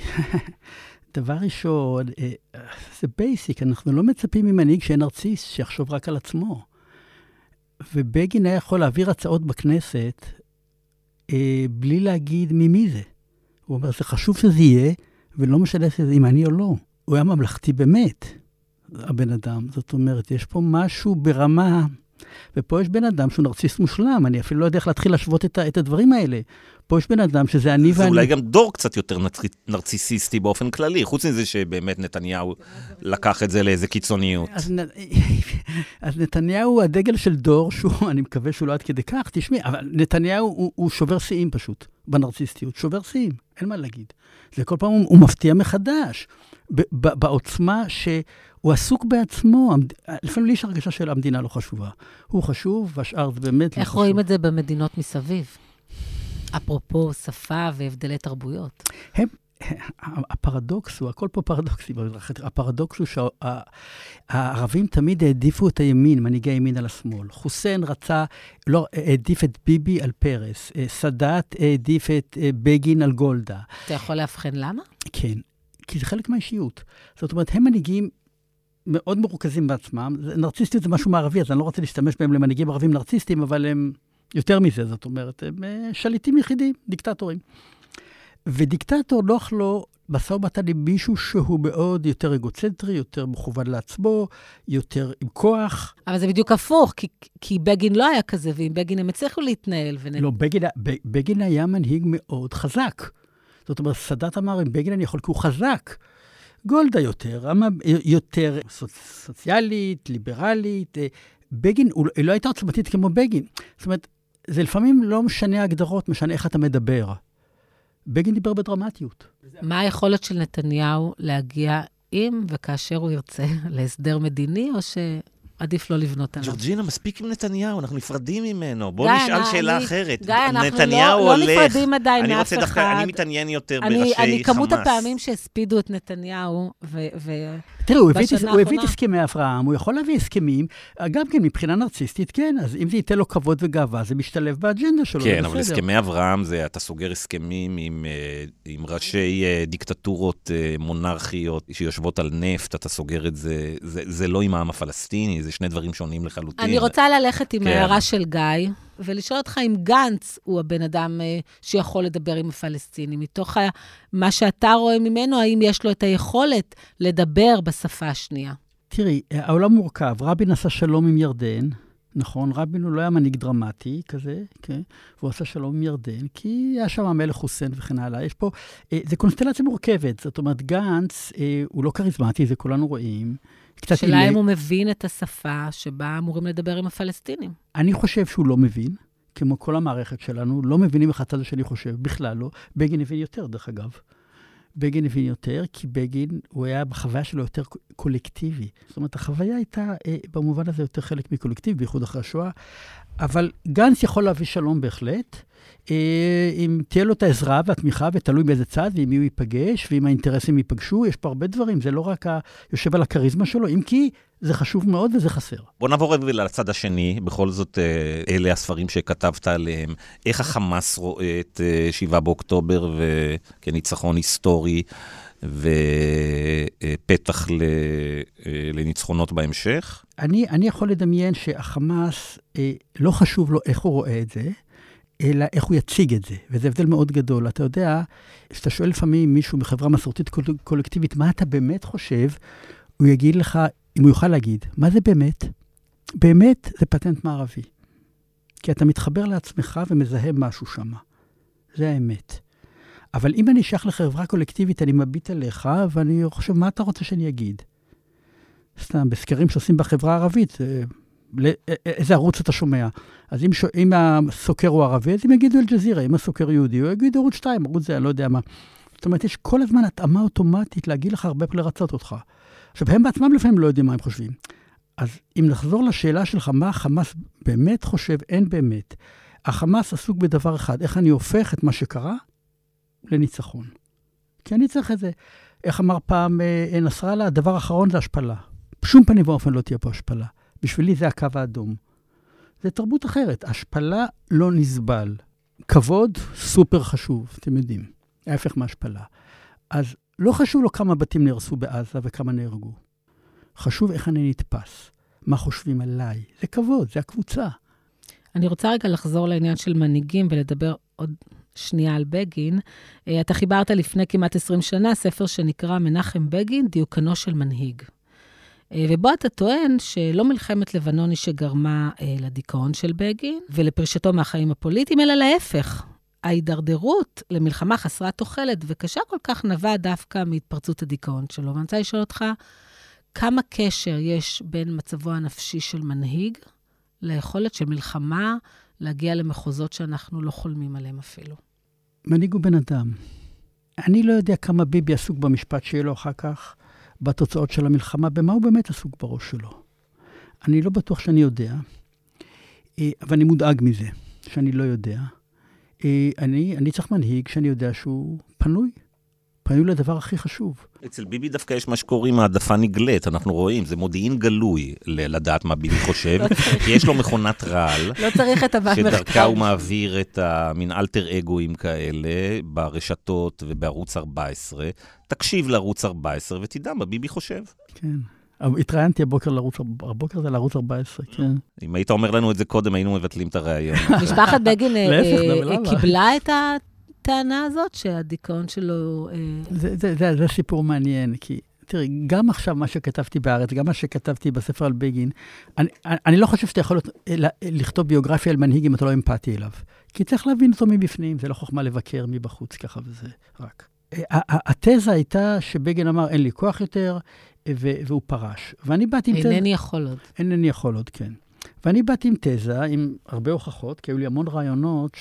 דבר ראשון, אה, זה basic, אנחנו לא מצפים ממנהיג שיהיה נרציס, שיחשוב רק על עצמו. ובגין היה יכול להעביר הצעות בכנסת אה, בלי להגיד ממי זה. הוא אומר, זה חשוב שזה יהיה, ולא משנה שזה אם אני או לא. הוא היה ממלכתי באמת, הבן אדם. זאת אומרת, יש פה משהו ברמה... ופה יש בן אדם שהוא נרציסט מושלם, אני אפילו לא יודע איך להתחיל להשוות את, את הדברים האלה. פה יש בן אדם שזה אני זה ואני. אולי גם דור קצת יותר נרצ- נרציסיסטי באופן כללי, חוץ מזה שבאמת נתניהו לקח את זה לאיזה קיצוניות. אז, נ... אז נתניהו הוא הדגל של דור שהוא, אני מקווה שהוא לא עד כדי כך, תשמעי, אבל נתניהו הוא, הוא שובר שיאים פשוט, בנרציסטיות, שובר שיאים, אין מה להגיד. זה כל פעם הוא, הוא מפתיע מחדש, ב, ב, בעוצמה שהוא עסוק בעצמו. לפעמים לי יש הרגשה של המדינה לא חשובה. הוא חשוב, והשאר זה באמת לא איך חשוב. רואים את זה במדינות מסביב? אפרופו שפה והבדלי תרבויות. הפרדוקס הוא, הכל פה פרדוקסי הפרדוקס הוא שהערבים תמיד העדיפו את הימין, מנהיגי הימין על השמאל. חוסיין רצה, לא, העדיף את ביבי על פרס. אה, סאדאת העדיף את אה, בגין על גולדה. אתה יכול לאבחן למה? כן, כי זה חלק מהאישיות. זאת אומרת, הם מנהיגים מאוד מרוכזים בעצמם. נרציסטיות זה משהו מערבי, אז אני לא רוצה להשתמש בהם למנהיגים ערבים נרציסטים, אבל הם יותר מזה, זאת אומרת, הם אה, שליטים יחידים, דיקטטורים. ודיקטטור נוח לו משא ומתן עם מישהו שהוא מאוד יותר אגוצנטרי, יותר מכוון לעצמו, יותר עם כוח. אבל זה בדיוק הפוך, כי, כי בגין לא היה כזה, ועם בגין הם הצליחו להתנהל. ונ... לא, בגין, ב- בגין היה מנהיג מאוד חזק. זאת אומרת, סאדאת אמר, עם בגין אני יכול, כי הוא חזק. גולדה יותר, יותר סוצ, סוציאלית, ליברלית. אה, בגין, הוא, היא לא הייתה עוצמתית כמו בגין. זאת אומרת, זה לפעמים לא משנה ההגדרות, משנה איך אתה מדבר. בגין דיבר בדרמטיות. מה היכולת של נתניהו להגיע, אם וכאשר הוא ירצה, להסדר מדיני, או שעדיף לא לבנות עליו? ג'ורג'ינה, מספיק עם נתניהו, אנחנו נפרדים ממנו. בוא גיא, נשאל אני- שאלה אחרת. גיא, אנחנו נתניהו לא, לא. נפרדים עדיין אני מאף רוצה דווקא, אחד. אני מתעניין יותר אני, בראשי אני, כמות חמאס. הפעמים שהספידו את נתניהו, ו... ו... תראו, הוא הביא, את, בשנה הוא הביא את האחרונה- הסכמי אברהם, הוא יכול להביא הסכמים, גם כן מבחינה נרציסטית, כן, אז אם זה ייתן לו כבוד וגאווה, זה משתלב באג'נדה שלו, כן, אבל. הסכמי אברהם זה, אתה סוגר הסכמים עם, אה, עם ראשי אה, דיקטטורות אה, מונרכיות שיושבות על נפט, אתה סוגר את זה, זה, זה לא עם העם הפלסטיני, זה שני דברים שונים לחלוטין. אני רוצה ללכת עם כן. ההערה של גיא, ולשאול אותך אם גנץ הוא הבן אדם אה, שיכול לדבר עם הפלסטינים. מתוך ה- מה שאתה רואה ממנו, האם יש לו את היכולת לדבר בשפה השנייה? תראי, העולם מורכב. רבין עשה שלום עם ירדן, נכון? רבין הוא לא היה מנהיג דרמטי כזה, כן? והוא עשה שלום עם ירדן, כי היה שם המלך חוסיין וכן הלאה. יש פה, אה, זה קונסטלציה מורכבת. זאת אומרת, גנץ אה, הוא לא כריזמטי, זה כולנו רואים. קצת השאלה אם. הוא מבין את השפה שבה אמורים לדבר עם הפלסטינים. אני חושב שהוא לא מבין, כמו כל המערכת שלנו, לא מבינים איך הצד השני חושב, בכלל לא. בגין הבין יותר, דרך אגב. בגין הבין יותר, כי בגין, הוא היה בחוויה שלו יותר קולקטיבי. זאת אומרת, החוויה הייתה אה, במובן הזה יותר חלק מקולקטיב, בייחוד אחרי השואה. אבל גנץ יכול להביא שלום בהחלט, אה, אם תהיה לו את העזרה והתמיכה, ותלוי באיזה צד, ועם מי הוא ייפגש, ואם האינטרסים ייפגשו, יש פה הרבה דברים, זה לא רק היושב על הכריזמה שלו, אם כי זה חשוב מאוד וזה חסר. בוא נעבור לצד השני, בכל זאת, אה, אלה הספרים שכתבת עליהם. איך החמאס רואה את 7 באוקטובר כניצחון היסטורי? ופתח לניצחונות בהמשך? אני, אני יכול לדמיין שהחמאס, לא חשוב לו איך הוא רואה את זה, אלא איך הוא יציג את זה, וזה הבדל מאוד גדול. אתה יודע, כשאתה שואל לפעמים מישהו מחברה מסורתית קול, קולקטיבית, מה אתה באמת חושב, הוא יגיד לך, אם הוא יוכל להגיד, מה זה באמת? באמת זה פטנט מערבי. כי אתה מתחבר לעצמך ומזהה משהו שם. זה האמת. אבל אם אני שייך לחברה קולקטיבית, אני מביט עליך, ואני חושב, מה אתה רוצה שאני אגיד? סתם, בסקרים שעושים בחברה הערבית, איזה ערוץ אתה שומע. אז אם, אם הסוקר הוא ערבי, אז הם יגידו אל-ג'זירה, אם הסוקר יהודי, הוא יגיד ערוץ 2, ערוץ זה, אני לא יודע מה. זאת אומרת, יש כל הזמן התאמה אוטומטית להגיד לך הרבה פעמים לרצות אותך. עכשיו, הם בעצמם לפעמים לא יודעים מה הם חושבים. אז אם נחזור לשאלה שלך, מה החמאס באמת חושב, אין באמת. החמאס עסוק בדבר אחד, איך אני הופך את מה שקרה לניצחון. כי אני צריך את זה. איך אמר פעם אה, נסראללה, הדבר האחרון זה השפלה. בשום פנים ואופן לא תהיה פה השפלה. בשבילי זה הקו האדום. זה תרבות אחרת. השפלה לא נסבל. כבוד, סופר חשוב, אתם יודעים. ההפך מהשפלה. אז לא חשוב לו כמה בתים נהרסו בעזה וכמה נהרגו. חשוב איך אני נתפס, מה חושבים עליי. זה כבוד, זה הקבוצה. אני רוצה רגע לחזור לעניין של מנהיגים ולדבר עוד שנייה על בגין. אה, אתה חיברת לפני כמעט 20 שנה ספר שנקרא מנחם בגין, דיוקנו של מנהיג. אה, ובו אתה טוען שלא מלחמת לבנון היא שגרמה אה, לדיכאון של בגין ולפרישתו מהחיים הפוליטיים, אלא להפך. ההידרדרות למלחמה חסרת תוחלת וקשה כל כך נבעה דווקא מהתפרצות הדיכאון שלו. ואני רוצה לשאול אותך, כמה קשר יש בין מצבו הנפשי של מנהיג ליכולת של מלחמה להגיע למחוזות שאנחנו לא חולמים עליהם אפילו? מנהיג הוא בן אדם. אני לא יודע כמה ביבי עסוק במשפט שיהיה לו אחר כך. בתוצאות של המלחמה, במה הוא באמת עסוק בראש שלו. אני לא בטוח שאני יודע, אה, אבל אני מודאג מזה, שאני לא יודע. אה, אני, אני צריך מנהיג שאני יודע שהוא פנוי. פנוי לדבר הכי חשוב. אצל ביבי דווקא יש מה שקוראים העדפה נגלית, אנחנו רואים, זה מודיעין גלוי לדעת מה ביבי חושב, כי יש לו מכונת רעל. לא צריך את הבא מחקר. שדרכה הוא מעביר את המין אלטר אגואים כאלה ברשתות ובערוץ 14. תקשיב לערוץ 14 ותדע מה ביבי חושב. כן. התראיינתי הבוקר לערוץ, הבוקר זה לערוץ 14, כן. אם היית אומר לנו את זה קודם, היינו מבטלים את הראיון. משפחת בגין אה, אה, קיבלה את הטענה הזאת, שהדיכאון שלו... אה, זה, זה, זה, זה סיפור מעניין, כי תראי, גם עכשיו מה שכתבתי בארץ, גם מה שכתבתי בספר על בגין, אני, אני לא חושב שאתה יכול לכתוב ביוגרפיה על מנהיג אם אתה לא אמפתי אליו. כי צריך להבין אותו מבפנים, זה לא חוכמה לבקר מבחוץ ככה וזה רק. התזה הייתה שבגין אמר, אין לי כוח יותר, והוא פרש. ואני באתי עם תזה... אינני יכול עוד. אינני יכול עוד, כן. ואני באתי עם תזה, עם הרבה הוכחות, כי היו לי המון רעיונות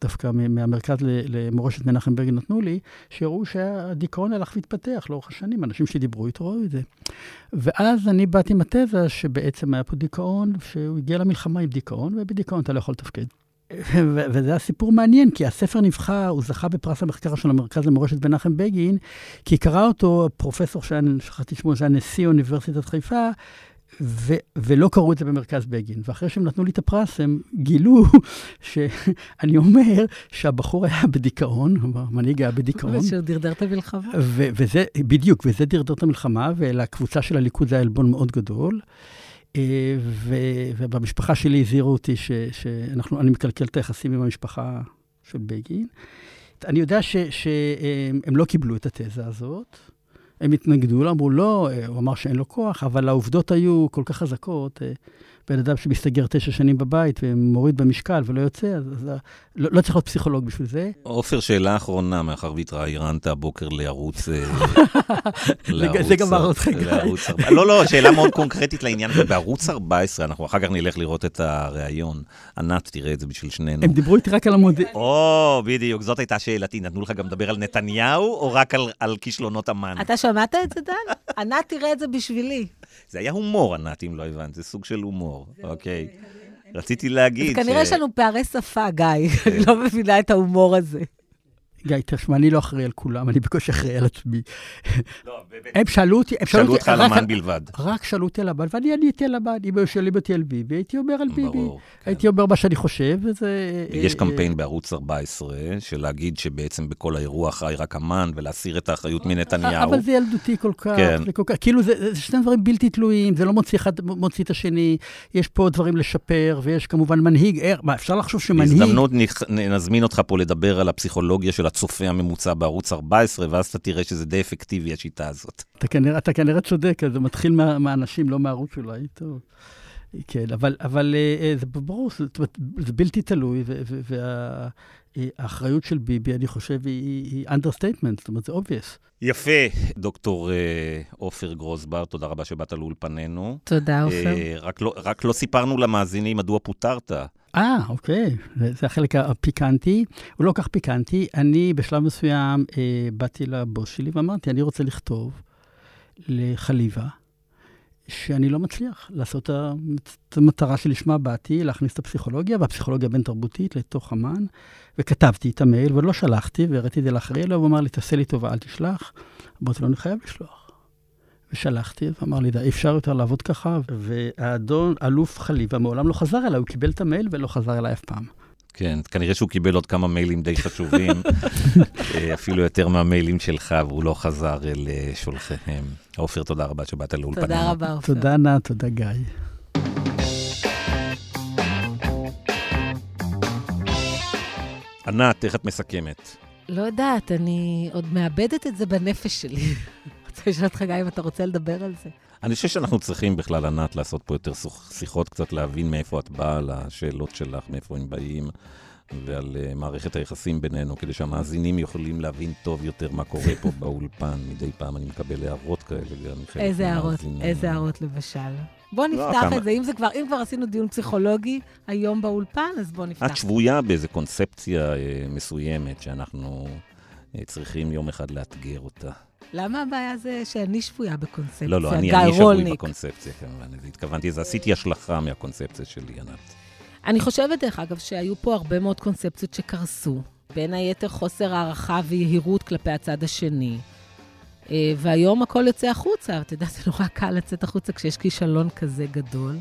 דווקא מהמרכז למורשת מנחם בגין נתנו לי, שהראו שהדיכאון הלך והתפתח לאורך השנים, אנשים שדיברו איתו ראו את זה. ואז אני באתי עם התזה שבעצם היה פה דיכאון, שהוא הגיע למלחמה עם דיכאון, ובדיכאון אתה לא יכול לתפקד. וזה היה סיפור מעניין, כי הספר נבחר, הוא זכה בפרס המחקר של המרכז למורשת מנחם בגין, כי קרא אותו פרופסור, שכחתי שמו, שהיה נשיא אוניברסיטת חיפה, ו- ולא קראו את זה במרכז בגין. ואחרי שהם נתנו לי את הפרס, הם גילו שאני אומר שהבחור היה בדיכאון, המנהיג היה בדיכאון. ושהוא דרדר את המלחמה. ו- וזה, בדיוק, וזה דרדר את המלחמה, ולקבוצה של הליכוד זה היה עלבון מאוד גדול. אה, ו- ובמשפחה שלי הזהירו אותי שאני מקלקל את היחסים עם המשפחה של בגין. אני יודע שהם לא קיבלו את התזה הזאת. הם התנגדו, אמרו לא, אה, הוא אמר שאין לו כוח, אבל העובדות היו כל כך חזקות. בן אדם שמסתגר תשע שנים בבית ומוריד במשקל ולא יוצא, אז, אז לא, לא צריך להיות פסיכולוג בשביל זה. עופר, שאלה אחרונה, מאחר והתראיינת הבוקר לערוץ... אה, זה גמר אותך, גיא. לא, לא, שאלה מאוד קונקרטית לעניין, בערוץ 14, אנחנו אחר כך נלך לראות את הריאיון. ענת, תראה את זה בשביל שנינו. הם דיברו איתי רק על המודיעין. או, בדיוק, זאת הייתה שאלתי. נתנו לך גם לדבר על נתניהו, או רק על כישלונות המן? אתה שמעת את זה, דן? ענת תראה את זה בשבילי. זה היה הומור, ענת, אם לא הבנת, זה סוג של הומור, אוקיי. רציתי להגיד אז כנראה יש לנו פערי שפה, גיא. אני לא מבינה את ההומור הזה. גיא, תשמע, אני לא אחראי על כולם, אני בקושי אחראי על עצמי. לא, באמת. הם שאלו אותי, הם שאלו אותך על אמן בלבד. רק שאלו אותי על הבן, ואני עניתי על הבן. אם היו שואלים אותי על ביבי, הייתי אומר על ביבי. ברור. כן. הייתי אומר מה שאני חושב, וזה... יש אה, קמפיין בערוץ 14, של להגיד שבעצם בכל האירוע אחראי רק אמן, ולהסיר את האחריות מנתניהו. אבל זה ילדותי כל כך, כן. כך, כאילו זה, זה שני דברים בלתי תלויים, זה לא מוציא אחד מוציא את השני, יש פה דברים לשפר, ויש כמובן מנהיג, אה, מה, אפשר לחשוב שמנהיג... בהזדמנות נזמין אותך פה לדבר על הפסיכולוגיה של הצופה הממוצע בערוץ 14, ואז אתה תראה שזה די אפקטיבי, השיטה הזאת. אתה כנראה, אתה כנראה צודק, זה מתחיל מה, מהאנשים, לא מהערוץ אולי, טוב. כן, אבל, אבל אה, אה, זה ברור, זה, זה בלתי תלוי, והאחריות של ביבי, אני חושב, היא, היא, understatement, זאת אומרת, זה obvious. יפה, דוקטור אה, עופר גרוסבר, תודה רבה שבאת לאולפנינו. תודה, עופר. אה, רק לא- רק לא סיפרנו למאזינים מדוע פוטרת. אה, אוקיי, זה, זה החלק הפיקנטי. הוא לא כך פיקנטי. אני בשלב מסוים אה, באתי לבוס שלי ואמרתי, אני רוצה לכתוב לחליבה, שאני לא מצליח לעשות את המטרה שלשמה באתי, להכניס את הפסיכולוגיה והפסיכולוגיה הבין-תרבותית לתוך אמן, וכתבתי את המייל ולא שלחתי, והראיתי את זה לאחראי לו, והוא אמר לי, תעשה לי טובה, אל תשלח. אמרתי לו, אני חייב לשלוח. ושלחתי, ואמר לי, אי אפשר יותר לעבוד ככה, והאדון, אלוף חליבה, מעולם לא חזר אליי, הוא קיבל את המייל ולא חזר אליי אף פעם. כן, כנראה שהוא קיבל עוד כמה מיילים די חשובים, אה, אפילו יותר מהמיילים שלך, והוא לא חזר אל אה, שולחיהם. עופר, תודה רבה שבאת לאולפנינו. תודה רבה, עופר. תודה, נא, תודה, גיא. ענת, איך את מסכמת? לא יודעת, אני עוד מאבדת את זה בנפש שלי. רוצה לשאול אותך, גיא, אם אתה רוצה לדבר על זה. אני חושב שאנחנו צריכים בכלל, ענת, לעשות פה יותר שיחות, קצת להבין מאיפה את באה, על השאלות שלך, מאיפה הם באים, ועל uh, מערכת היחסים בינינו, כדי שהמאזינים יכולים להבין טוב יותר מה קורה פה באולפן. מדי פעם אני מקבל הערות כאלה גם מחלק איזה הערות. איזה הערות למשל. בוא לא, נפתח כמה- את זה, אם זה כבר, אם כבר עשינו דיון פסיכולוגי היום באולפן, אז בוא נפתח. את שבויה באיזו קונספציה אה, מסוימת שאנחנו צריכים יום אחד לאתגר אותה. למה הבעיה זה שאני שבויה בקונספציה? לא, לא, אני, אני שבוי. בקונספציה, כמובן. התכוונתי, אז עשיתי השלכה מהקונספציה שלי, ענת. אני חושבת, דרך אגב, שהיו פה הרבה מאוד קונספציות שקרסו. בין היתר חוסר הערכה ויהירות כלפי הצד השני. אה, והיום הכל יוצא החוצה. אתה יודע, זה נורא קל לצאת החוצה כשיש כישלון כזה גדול.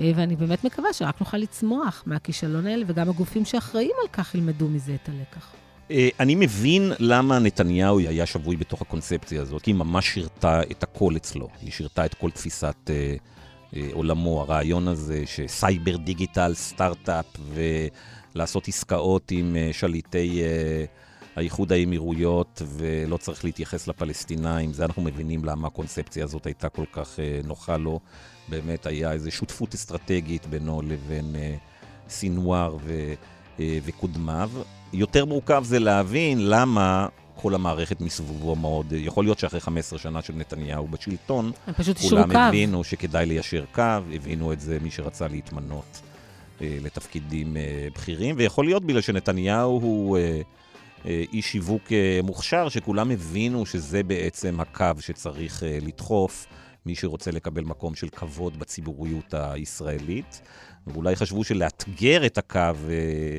אה, ואני באמת מקווה שרק נוכל לצמוח מהכישלון האלה, וגם הגופים שאחראים על כך ילמדו מזה את הלקח. אה, אני מבין למה נתניהו היה שבוי בתוך הקונספציה הזאת, כי היא ממש שירתה את הכל אצלו. היא שירתה את כל תפיסת אה, אה, עולמו, הרעיון הזה שסייבר דיגיטל, סטארט-אפ, ולעשות עסקאות עם אה, שליטי אה, האיחוד האמירויות, ולא צריך להתייחס לפלסטינאים. זה אנחנו מבינים למה הקונספציה הזאת הייתה כל כך אה, נוחה לו. באמת היה איזו שותפות אסטרטגית בינו לבין אה, סינואר ו, אה, וקודמיו. יותר מורכב זה להבין למה כל המערכת מסביבו מאוד, יכול להיות שאחרי 15 שנה של נתניהו בשלטון, כולם קו. הבינו שכדאי ליישר קו, הבינו את זה מי שרצה להתמנות אה, לתפקידים אה, בכירים, ויכול להיות בגלל שנתניהו הוא אה, אה, איש שיווק אה, מוכשר, שכולם הבינו שזה בעצם הקו שצריך אה, לדחוף, מי שרוצה לקבל מקום של כבוד בציבוריות הישראלית, ואולי חשבו שלאתגר את הקו אה,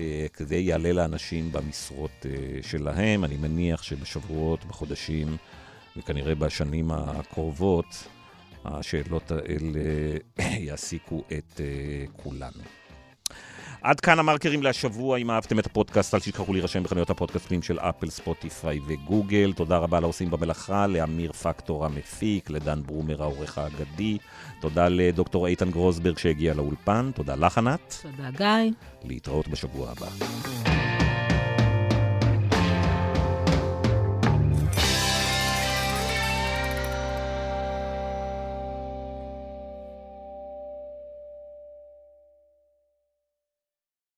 אה, כדי יעלה לאנשים במשרות אה, שלהם. אני מניח שבשבועות, בחודשים, וכנראה בשנים הקרובות, השאלות האלה יעסיקו את uh, כולנו. עד כאן המרקרים להשבוע. אם אהבתם את הפודקאסט, אל תשכחו להירשם בחנויות הפודקאסטים של אפל, ספוטיפיי וגוגל. תודה רבה לעושים במלאכה, לאמיר פקטור המפיק, לדן ברומר העורך האגדי. תודה לדוקטור איתן גרוסברג שהגיע לאולפן. תודה לך, ענת. תודה, גיא. להתראות בשבוע הבא.